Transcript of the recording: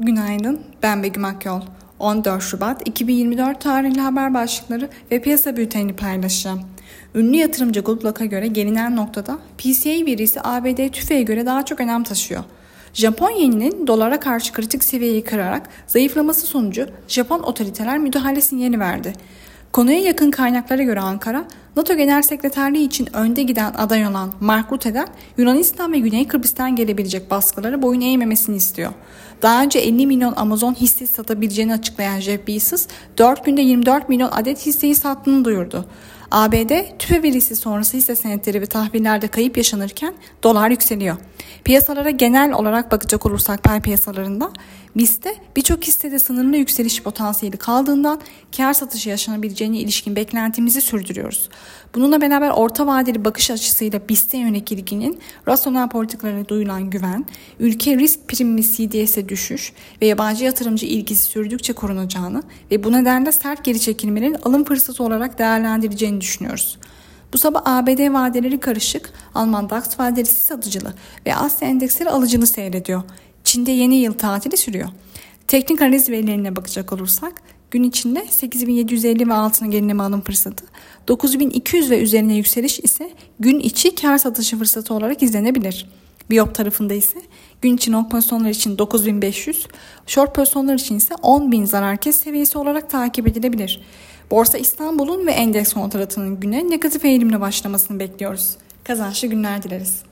Günaydın, ben Begüm Akyol. 14 Şubat 2024 tarihli haber başlıkları ve piyasa bültenini paylaşacağım. Ünlü yatırımcı Goodluck'a göre gelinen noktada PCA verisi ABD tüfeğe göre daha çok önem taşıyor. Japon yeninin dolara karşı kritik seviyeyi kırarak zayıflaması sonucu Japon otoriteler müdahale sinyali verdi. Konuya yakın kaynaklara göre Ankara, NATO Genel Sekreterliği için önde giden aday olan Mark Rutte'den Yunanistan ve Güney Kıbrıs'tan gelebilecek baskılara boyun eğmemesini istiyor. Daha önce 50 milyon Amazon hissesi satabileceğini açıklayan Jeff Bezos, 4 günde 24 milyon adet hisseyi sattığını duyurdu. ABD tüfe verisi sonrası hisse senetleri ve tahvillerde kayıp yaşanırken dolar yükseliyor. Piyasalara genel olarak bakacak olursak pay piyasalarında BIST'te birçok hissede sınırlı yükseliş potansiyeli kaldığından kar satışı yaşanabileceğine ilişkin beklentimizi sürdürüyoruz. Bununla beraber orta vadeli bakış açısıyla BIST'e yönelik ilginin rasyonel politikalara duyulan güven, ülke risk primli CDS'e düşüş ve yabancı yatırımcı ilgisi sürdükçe korunacağını ve bu nedenle sert geri çekilmelerin alım fırsatı olarak değerlendirileceğini düşünüyoruz. Bu sabah ABD vadeleri karışık, Alman DAX vadelisi satıcılı ve Asya endeksleri alıcılı seyrediyor. Çin'de yeni yıl tatili sürüyor. Teknik analiz verilerine bakacak olursak gün içinde 8750 ve altına gerileme alım fırsatı, 9200 ve üzerine yükseliş ise gün içi kar satışı fırsatı olarak izlenebilir. Biop tarafında ise gün için long pozisyonlar için 9500, short pozisyonlar için ise 10.000 zarar kes seviyesi olarak takip edilebilir. Borsa İstanbul'un ve endeks kontratının güne negatif eğilimle başlamasını bekliyoruz. Kazançlı günler dileriz.